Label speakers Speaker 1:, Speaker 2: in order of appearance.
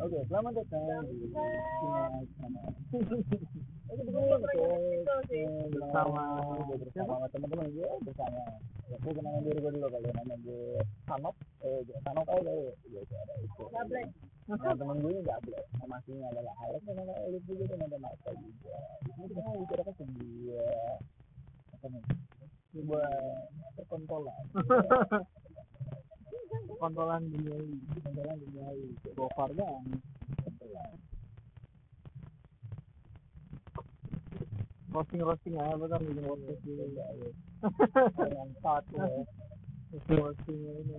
Speaker 1: Oke, selamat datang di. Oke, bersama bersama teman-teman gue bersama. Ya, gue kenalin diri gue dulu kali ya, nama gue Sanok. Eh, Sanok aja deh. Gitu ada itu. Nah, temen gue ini gablek. Nama aslinya adalah Alex, nama Elit juga dan ada Marta juga. Di sini kita mau bicarakan sebuah apa nih? Sebuah.
Speaker 2: kontrolan duniawi
Speaker 1: Perkontrolan duniawi.
Speaker 2: gofar bang roasting roasting aja betul bikin podcast dulu
Speaker 1: Yang satu ya.
Speaker 2: roasting roasting ini